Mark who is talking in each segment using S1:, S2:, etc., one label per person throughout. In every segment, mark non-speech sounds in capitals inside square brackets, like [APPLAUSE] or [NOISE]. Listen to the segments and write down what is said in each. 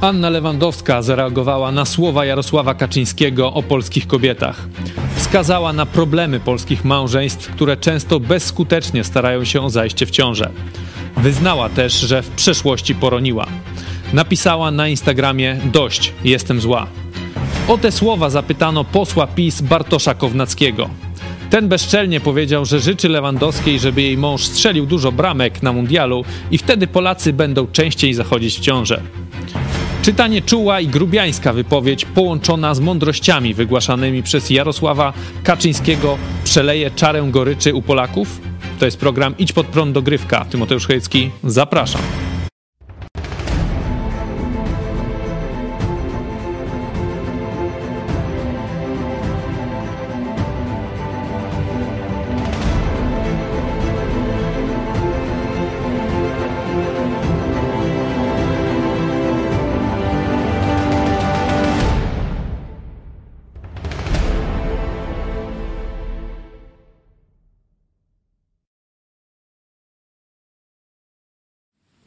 S1: Anna Lewandowska zareagowała na słowa Jarosława Kaczyńskiego o polskich kobietach. Wskazała na problemy polskich małżeństw, które często bezskutecznie starają się o zajście w ciążę. Wyznała też, że w przeszłości poroniła. Napisała na Instagramie: Dość, jestem zła. O te słowa zapytano posła PiS Bartosza Kownackiego. Ten bezczelnie powiedział, że życzy Lewandowskiej, żeby jej mąż strzelił dużo bramek na mundialu i wtedy Polacy będą częściej zachodzić w ciążę. Czytanie czuła i grubiańska wypowiedź połączona z mądrościami wygłaszanymi przez Jarosława Kaczyńskiego przeleje czarę goryczy u Polaków? To jest program Idź pod prąd dogrywka. Tymoteusz Chojecki, zapraszam.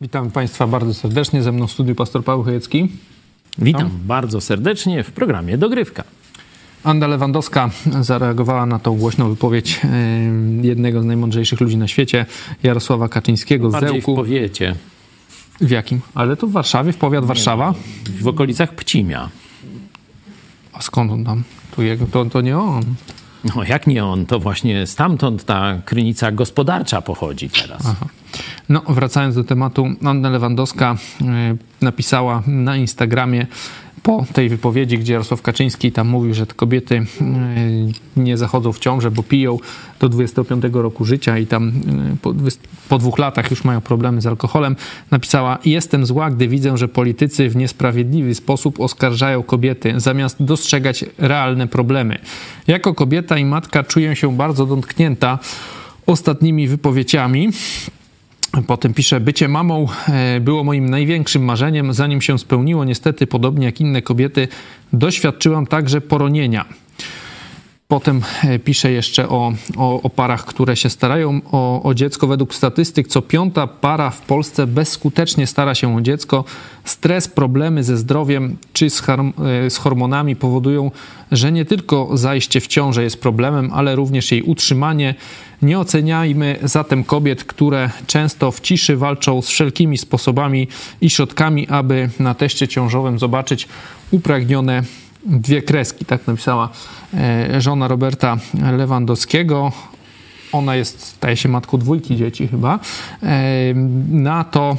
S1: Witam Państwa bardzo serdecznie. Ze mną w studiu pastor Paweł Chojecki.
S2: Witam bardzo serdecznie w programie Dogrywka.
S1: Anna Lewandowska zareagowała na tą głośną wypowiedź jednego z najmądrzejszych ludzi na świecie, Jarosława Kaczyńskiego z Zełku.
S2: w powiecie.
S1: W jakim? Ale to w Warszawie, w powiat Warszawa.
S2: W okolicach Pcimia.
S1: A skąd on tam? Tu jego, to, to nie on.
S2: No jak nie on, to właśnie stamtąd ta krynica gospodarcza pochodzi teraz.
S1: Aha. No, wracając do tematu, Anna Lewandowska y, napisała na Instagramie po tej wypowiedzi, gdzie Jarosław Kaczyński tam mówił, że te kobiety y, nie zachodzą w ciążę, bo piją do 25 roku życia i tam y, po, po dwóch latach już mają problemy z alkoholem, napisała: Jestem zła, gdy widzę, że politycy w niesprawiedliwy sposób oskarżają kobiety, zamiast dostrzegać realne problemy. Jako kobieta i matka czuję się bardzo dotknięta ostatnimi wypowiedziami. Potem pisze, bycie mamą e, było moim największym marzeniem, zanim się spełniło. Niestety, podobnie jak inne kobiety, doświadczyłam także poronienia. Potem e, pisze jeszcze o, o, o, parach, które się starają o, o dziecko. Według statystyk, co piąta para w Polsce bezskutecznie stara się o dziecko. Stres, problemy ze zdrowiem czy z, e, z hormonami powodują, że nie tylko zajście w ciążę jest problemem, ale również jej utrzymanie. Nie oceniajmy zatem kobiet, które często w ciszy walczą z wszelkimi sposobami i środkami, aby na teście ciążowym zobaczyć upragnione dwie kreski, tak napisała e, żona Roberta Lewandowskiego. Ona jest, staje się matką dwójki dzieci chyba. E, na to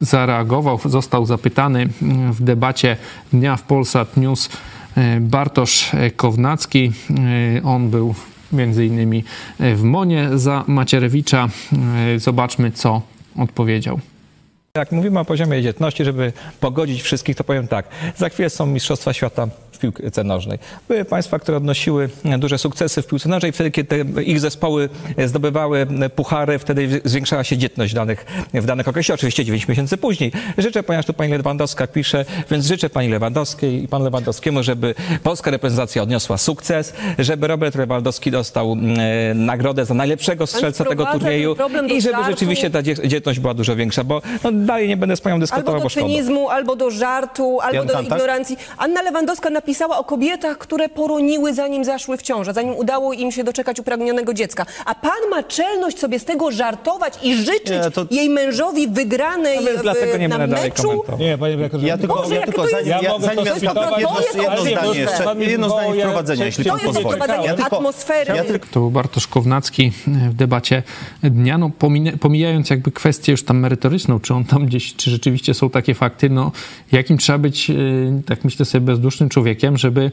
S1: zareagował, został zapytany w debacie dnia w Polsat News e, Bartosz Kownacki. On był między innymi w Monie za Macierewicza. Zobaczmy, co odpowiedział.
S3: Jak mówimy o poziomie dzietności, żeby pogodzić wszystkich, to powiem tak. Za chwilę są Mistrzostwa Świata w piłce nożnej. Były państwa, które odnosiły duże sukcesy w piłce nożnej. Wtedy, kiedy ich zespoły zdobywały puchary, wtedy zwiększała się dzietność w danych, w danych okresie. Oczywiście 9 miesięcy później. Życzę, ponieważ tu pani Lewandowska pisze, więc życzę pani Lewandowskiej i panu Lewandowskiemu, żeby polska reprezentacja odniosła sukces, żeby Robert Lewandowski dostał e, nagrodę za najlepszego strzelca tego turnieju i żeby żartu. rzeczywiście ta dzietność była dużo większa, bo no, dalej nie będę z panią dyskutował,
S4: Albo do cynizmu, albo do żartu, albo do ignorancji. Anna Lewandowska napisała o kobietach, które poroniły zanim zaszły w ciążę, zanim udało im się doczekać upragnionego dziecka. A pan ma czelność sobie z tego żartować i życzyć nie, to... jej mężowi wygranej
S3: no więc dlatego nie
S4: na meczu?
S3: Nie, panie redaktorze.
S5: Ja tylko,
S4: Boże,
S5: ja tylko zanim, ja, ja, zanim ja jedno, jedno zdanie jeszcze, jedno zdanie wprowadzenia, jeśli pan pozwoli. ja tylko,
S4: atmosfery.
S5: Ja tylko...
S1: To był Bartosz Kownacki w debacie dnia, no pomijając jakby kwestię już tam merytoryczną, czy on tam gdzieś, czy rzeczywiście są takie fakty, no jakim trzeba być, tak myślę sobie, bezdusznym człowiekiem, żeby,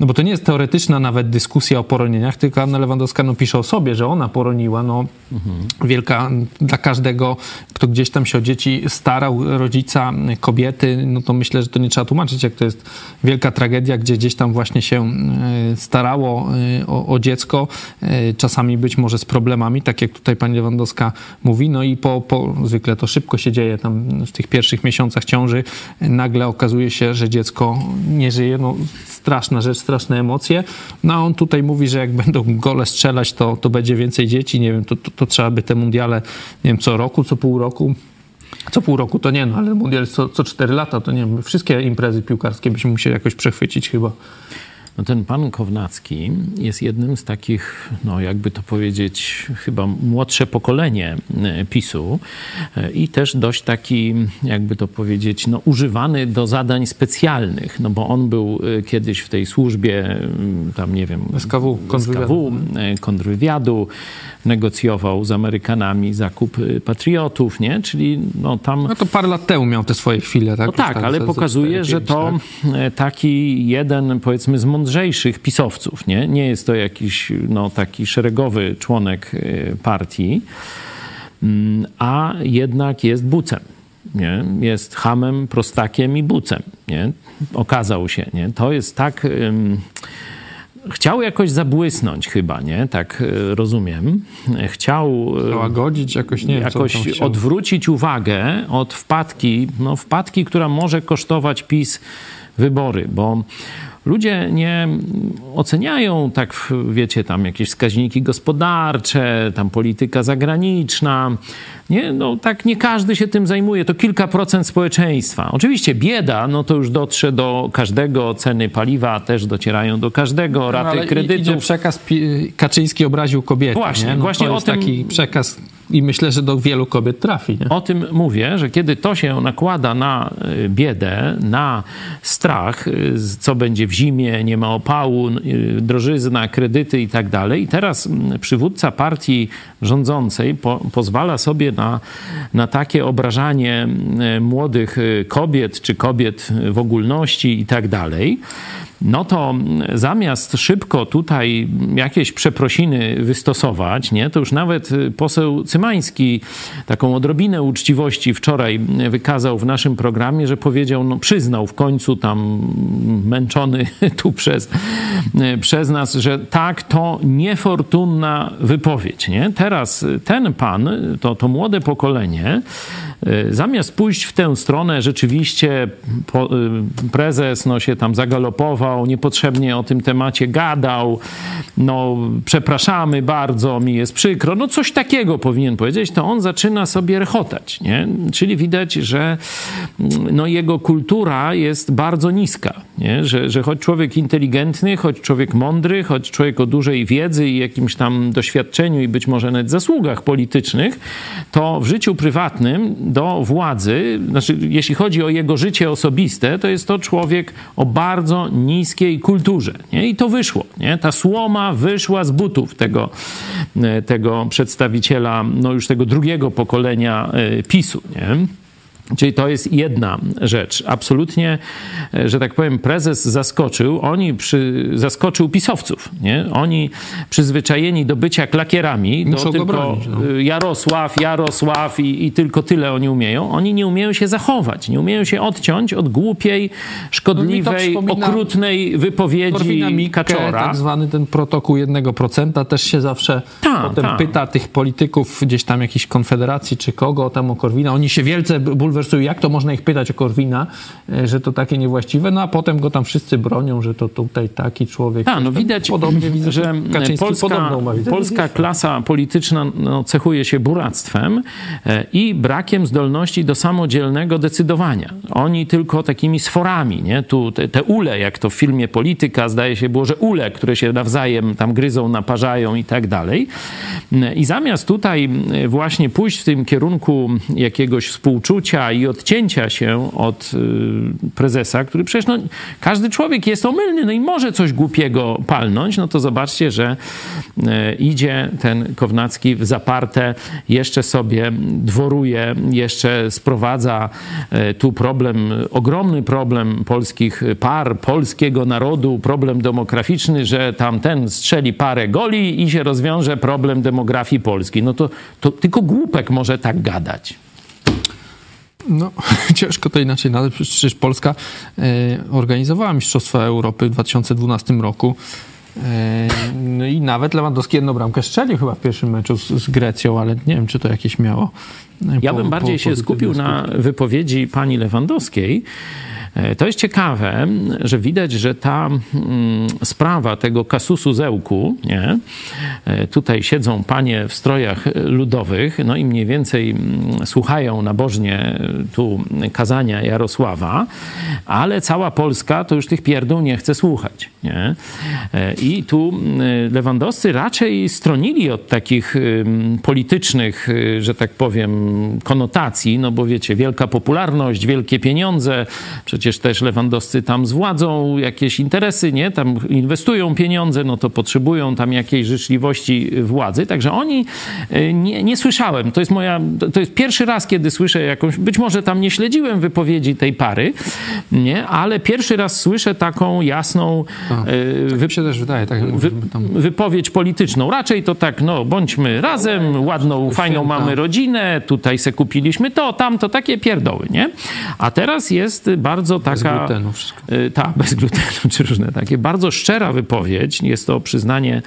S1: no bo to nie jest teoretyczna nawet dyskusja o poronieniach, tylko Anna Lewandowska no, pisze o sobie, że ona poroniła, no mhm. wielka dla każdego, kto gdzieś tam się o dzieci starał, rodzica, kobiety, no to myślę, że to nie trzeba tłumaczyć, jak to jest wielka tragedia, gdzie gdzieś tam właśnie się starało o, o dziecko, czasami być może z problemami, tak jak tutaj pani Lewandowska mówi, no i po, po zwykle to szybko się dzieje tam w tych pierwszych miesiącach ciąży, nagle okazuje się, że dziecko nie żyje, no straszna rzecz, straszne emocje, no a on tutaj mówi, że jak będą gole strzelać, to, to będzie więcej dzieci, nie wiem, to, to, to trzeba by te mundiale, nie wiem, co roku, co pół roku, Co pół roku to nie, no ale mundial co, co 4 lata to nie wiem, wszystkie imprezy piłkarskie byśmy musieli jakoś przechwycić chyba.
S2: No ten pan Kownacki jest jednym z takich, no jakby to powiedzieć, chyba młodsze pokolenie e, PiSu e, i też dość taki, jakby to powiedzieć, no używany do zadań specjalnych, no bo on był e, kiedyś w tej służbie, tam nie wiem,
S1: SKW,
S2: kontrwywiadu, kontrwywiadu negocjował z Amerykanami zakup patriotów, nie? Czyli no tam...
S1: No to parę lat temu miał te swoje chwile, tak?
S2: No tak, ale pokazuje, że to tak? taki jeden, powiedzmy, z mądrzejszych pisowców, nie? Nie jest to jakiś, no, taki szeregowy członek y, partii, mm, a jednak jest bucem. Nie? Jest hamem, prostakiem i bucem. Nie? Okazał się. Nie? To jest tak... Chciał jakoś zabłysnąć chyba, nie? Tak e, rozumiem. Chciał...
S1: Załagodzić jakoś, nie
S2: Jakoś odwrócić uwagę od wpadki, no wpadki, która może kosztować PiS wybory, bo ludzie nie oceniają tak, wiecie, tam jakieś wskaźniki gospodarcze, tam polityka zagraniczna. Nie, no tak nie każdy się tym zajmuje, to kilka procent społeczeństwa. Oczywiście bieda, no to już dotrze do każdego, ceny paliwa też docierają do każdego, no, raty no, kredytów. Idzie
S1: przekaz, Kaczyński obraził kobiety.
S2: Właśnie,
S1: no,
S2: właśnie o tym...
S1: taki przekaz i myślę, że do wielu kobiet trafi. Nie?
S2: O tym mówię, że kiedy to się nakłada na y, biedę, na strach, y, co będzie w zimie, nie ma opału, y, drożyzna, kredyty i tak dalej. I teraz przywódca partii rządzącej po, pozwala sobie na, na takie obrażanie młodych kobiet, czy kobiet w ogólności i tak dalej no to zamiast szybko tutaj jakieś przeprosiny wystosować, nie, to już nawet poseł Cymański taką odrobinę uczciwości wczoraj wykazał w naszym programie, że powiedział, no przyznał w końcu tam męczony [LAUGHS] tu przez, przez nas, że tak, to niefortunna wypowiedź, nie? Teraz ten pan, to, to młode pokolenie, Y, zamiast pójść w tę stronę, rzeczywiście y, prezes no, się tam zagalopował, niepotrzebnie o tym temacie gadał, no przepraszamy bardzo, mi jest przykro, no coś takiego powinien powiedzieć, to on zaczyna sobie rechotać, nie? Czyli widać, że mm, no, jego kultura jest bardzo niska, nie? Że, że choć człowiek inteligentny, choć człowiek mądry, choć człowiek o dużej wiedzy i jakimś tam doświadczeniu i być może nawet zasługach politycznych, to w życiu prywatnym do władzy, znaczy jeśli chodzi o jego życie osobiste, to jest to człowiek o bardzo niskiej kulturze. Nie? I to wyszło. Nie? Ta słoma wyszła z butów tego, e, tego przedstawiciela, no już tego drugiego pokolenia e, PiSu. Nie? Czyli to jest jedna rzecz. Absolutnie, e, że tak powiem, prezes zaskoczył. Oni przy, zaskoczył pisowców. Nie? Oni przyzwyczajeni do bycia klakierami, Muszą to tylko bronić, no. E, Jarosław, Jarosław i, i, tylko tyle oni umieją. Oni nie umieją się zachować, nie umieją się odciąć od głupiej, szkodliwej, no okrutnej wypowiedzi Kaczora.
S1: Tak zwany ten protokół jednego procenta też się zawsze ta, potem ta. pyta tych polityków gdzieś tam jakiejś konfederacji czy kogo tam o Korwina. Oni się wielce bulwersują jak to można ich pytać o Korwina, e, że to takie niewłaściwe, no a potem go tam wszyscy bronią, że to tutaj taki człowiek.
S2: A, no widać, podobnie widzę, że polska, polska klasa polityczna no, cechuje się buractwem e, i brakiem zdolności do samodzielnego decydowania. Oni tylko takimi sforami, nie? Tu te, te ule, jak to w filmie Polityka, zdaje się było, że ule, które się nawzajem tam gryzą, naparzają i tak dalej. I zamiast tutaj właśnie pójść w tym kierunku jakiegoś współczucia, i odcięcia się od y, prezesa, który przecież no, każdy człowiek jest omylny, no i może coś głupiego palnąć, no to zobaczcie, że y, idzie ten Kownacki w zaparte, jeszcze sobie dworuje, jeszcze sprowadza y, tu problem, ogromny problem polskich par, polskiego narodu, problem demograficzny, że tamten strzeli parę goli i się rozwiąże problem demografii Polski. No to, to tylko głupek może tak gadać.
S1: No, [LAUGHS] ciężko to inaczej nazwać. Przecież Polska e, organizowała Mistrzostwa Europy w 2012 roku. E, no i nawet Lewandowski jedną bramkę strzelił chyba w pierwszym meczu z, z Grecją, ale nie wiem, czy to jakieś miało.
S2: E, ja bym bardziej po, się skupił na wypowiedzi pani Lewandowskiej, to jest ciekawe, że widać, że ta mm, sprawa tego kasusu zełku, nie? E, tutaj siedzą panie w strojach ludowych, no i mniej więcej mm, słuchają nabożnie tu kazania Jarosława, ale cała Polska to już tych pierdół nie chce słuchać. Nie? E, I tu lewandowscy raczej stronili od takich politycznych, że tak powiem, konotacji, no bo wiecie, wielka popularność, wielkie pieniądze, przecież też lewandowscy tam z władzą jakieś interesy, nie? Tam inwestują pieniądze, no to potrzebują tam jakiejś życzliwości władzy. Także oni e, nie, nie słyszałem. To jest moja, to jest pierwszy raz, kiedy słyszę jakąś, być może tam nie śledziłem wypowiedzi tej pary, nie? Ale pierwszy raz słyszę taką jasną
S1: A, tak wy, się też wydaje, tak
S2: wy, wypowiedź polityczną. Raczej to tak, no bądźmy razem, ładną, fajną mamy rodzinę, tutaj se kupiliśmy to, tamto, takie pierdoły, nie? A teraz jest bardzo taka...
S1: Bez glutenu wszystko.
S2: Tak, bez glutenu, [LAUGHS] czy różne takie. Bardzo szczera wypowiedź. Jest to przyznanie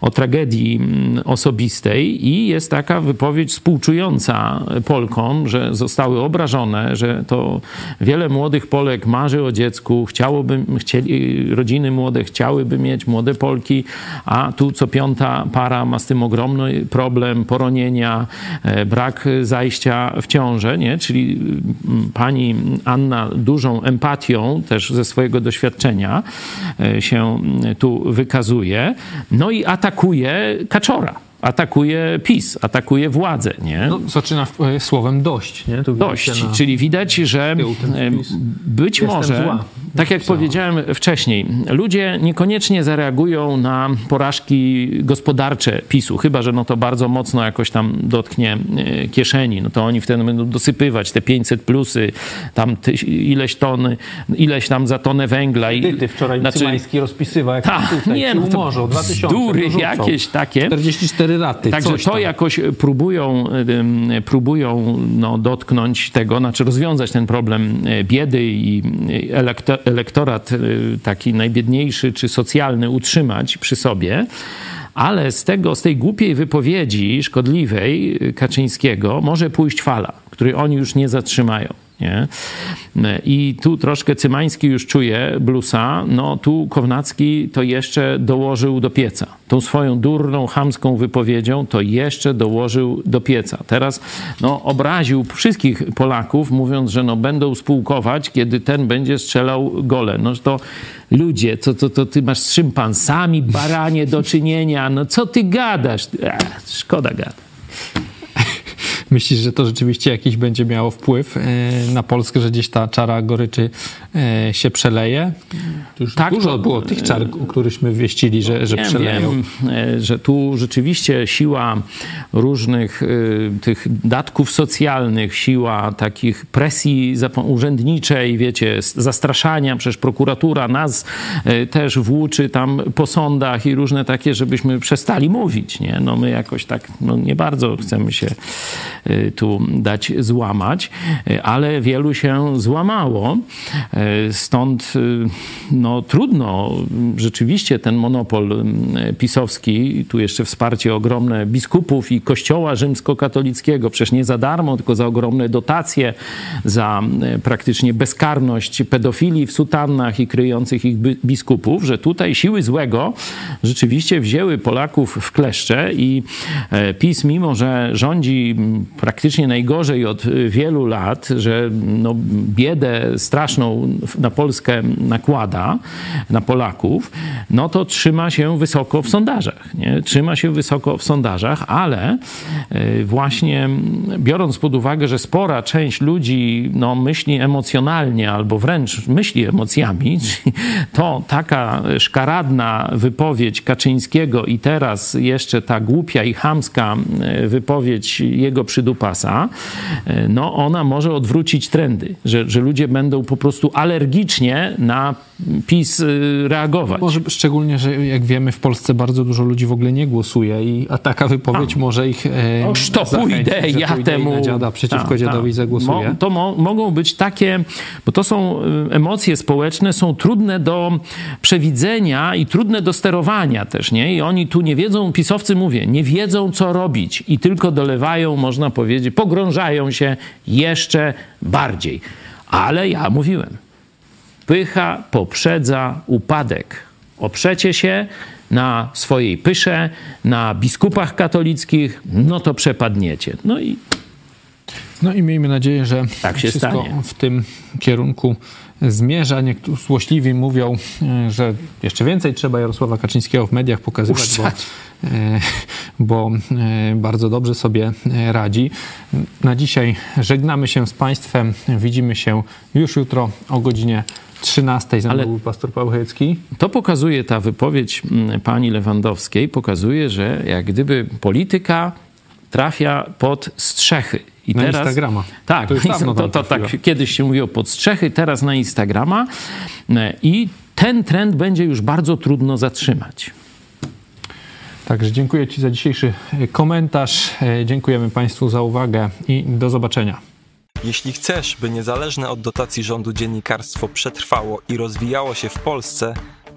S2: o tragedii mm, osobistej i jest taka wypowiedź współczująca Polkom, że zostały obrażone, że to wiele młodych Polek marzy o dziecku, chciałoby, chcieli, rodziny młode chciałyby mieć młode Polki, a tu co piąta para ma z tym ogromny problem poronienia, e, brak zajścia w ciążę, nie? Czyli mm, pani Anna dużą empatią też ze swojego doświadczenia e, się tu wykazuje. No i atakuje Kaczora atakuje PiS, atakuje władzę. Nie?
S1: No, zaczyna e, słowem dość. Nie?
S2: dość, czyli widać, że być może, zła. Tak jak powiedziałem wcześniej, ludzie niekoniecznie zareagują na porażki gospodarcze PiSu, chyba, że no to bardzo mocno jakoś tam dotknie e, kieszeni, no to oni wtedy będą dosypywać te 500 plusy, tam ileś ton, ileś tam za tonę węgla.
S1: I, wczoraj znaczy, Cymański rozpisywał, jak ta, tutaj,
S2: nie, no to umorzą, 2000, bzdury jakieś takie.
S1: 44 cztery raty.
S2: Także to jakoś próbują, próbują no, dotknąć tego, znaczy rozwiązać ten problem e, biedy i e, elektorat e, taki najbiedniejszy czy socjalny utrzymać przy sobie. Ale z tego, z tej głupiej wypowiedzi szkodliwej Kaczyńskiego może pójść fala, której oni już nie zatrzymają. Nie? I tu troszkę Cymański już czuje blusa, no tu Kownacki to jeszcze dołożył do pieca. Tą swoją durną, chamską wypowiedzią to jeszcze dołożył do pieca. Teraz no, obraził wszystkich Polaków, mówiąc, że no, będą spółkować, kiedy ten będzie strzelał gole. No to ludzie, to, to, to ty masz z szympansami, baranie do czynienia, no co ty gadasz? Ech, szkoda gada.
S1: Myślisz, że to rzeczywiście jakiś będzie miało wpływ e, na Polskę, że gdzieś ta czara goryczy e, się przeleje? Już tak, dużo to, było tych czar, o którychśmy wieścili, że, że wiem, przeleją. Wiem,
S2: e, że tu rzeczywiście siła różnych tych datków socjalnych, siła takich presji urzędniczej, wiecie, zastraszania, przecież prokuratura nas też włóczy tam po sądach i różne takie, żebyśmy przestali mówić, nie? No my jakoś tak, no nie bardzo chcemy się tu dać złamać, y, ale wielu się złamało. Y, stąd no, trudno rzeczywiście ten monopol pisowski, tu jeszcze wsparcie ogromne biskupów i kościoła rzymskokatolickiego, przecież nie za darmo, tylko za ogromne dotacje, za praktycznie bezkarność pedofilii w sutannach i kryjących ich biskupów, że tutaj siły złego rzeczywiście wzięły Polaków w kleszcze i e, PiS, mimo że rządzi praktycznie najgorzej od y, wielu lat, że no, biedę straszną na Polskę nakłada, na Polaków, no to trzyma się wysoko w sondażach. Nie? Trzyma się wysoko w sondażach, ale y, właśnie biorąc pod uwagę, że spora część ludzi no, myśli emocjonalnie albo wręcz myśli emocjami, [LAUGHS] to taka szkaradna wypowiedź Kaczyńskiego i teraz jeszcze ta głupia i chamska y, wypowiedź jego przydłużenia dupasa, e, no ona może odwrócić trendy, że, że ludzie będą po prostu alergicznie na PiS y, reagować.
S1: Może szczególnie, że jak wiemy w Polsce bardzo dużo ludzi w ogóle nie głosuje i a taka wypowiedź a. może ich e,
S2: to pójdę, ja temu...
S1: Na dziada przeciwko ta, dziadowi zagłosuję.
S2: Mo, to mo, mogą być takie, bo to są y, emocje społeczne, są trudne do przewidzenia i trudne do sterowania też, nie? I oni tu nie wiedzą, pisowcy mówię, nie wiedzą co robić i tylko dolewają, można powiedzieć, pogrążają się jeszcze bardziej. Ale ja mówiłem, Pycha poprzedza upadek. Oprzecie się na swojej pysze, na biskupach katolickich, no to przepadniecie. No i
S1: no i miejmy nadzieję, że tak się wszystko stanie. w tym kierunku zmierza. Niektórzy złośliwi mówią, e, że jeszcze więcej trzeba Jarosława Kaczyńskiego w mediach pokazywać, bo, e, bo e, bardzo dobrze sobie radzi. Na dzisiaj żegnamy się z Państwem. Widzimy się już jutro o godzinie 13 Ale był pastor Paweł Chojecki.
S2: To pokazuje ta wypowiedź mm, pani Lewandowskiej, pokazuje, że jak gdyby polityka trafia pod strzechy.
S1: I na teraz, Instagrama.
S2: Tak, to, już [LAUGHS] to, to, to tak kiedyś się mówiło pod strzechy, teraz na Instagrama. E, I ten trend będzie już bardzo trudno zatrzymać.
S1: Także dziękuję Ci za dzisiejszy e, komentarz. E, dziękujemy Państwu za uwagę i do zobaczenia.
S6: Jeśli chcesz, by niezależne od dotacji rządu dziennikarstwo przetrwało i rozwijało się w Polsce,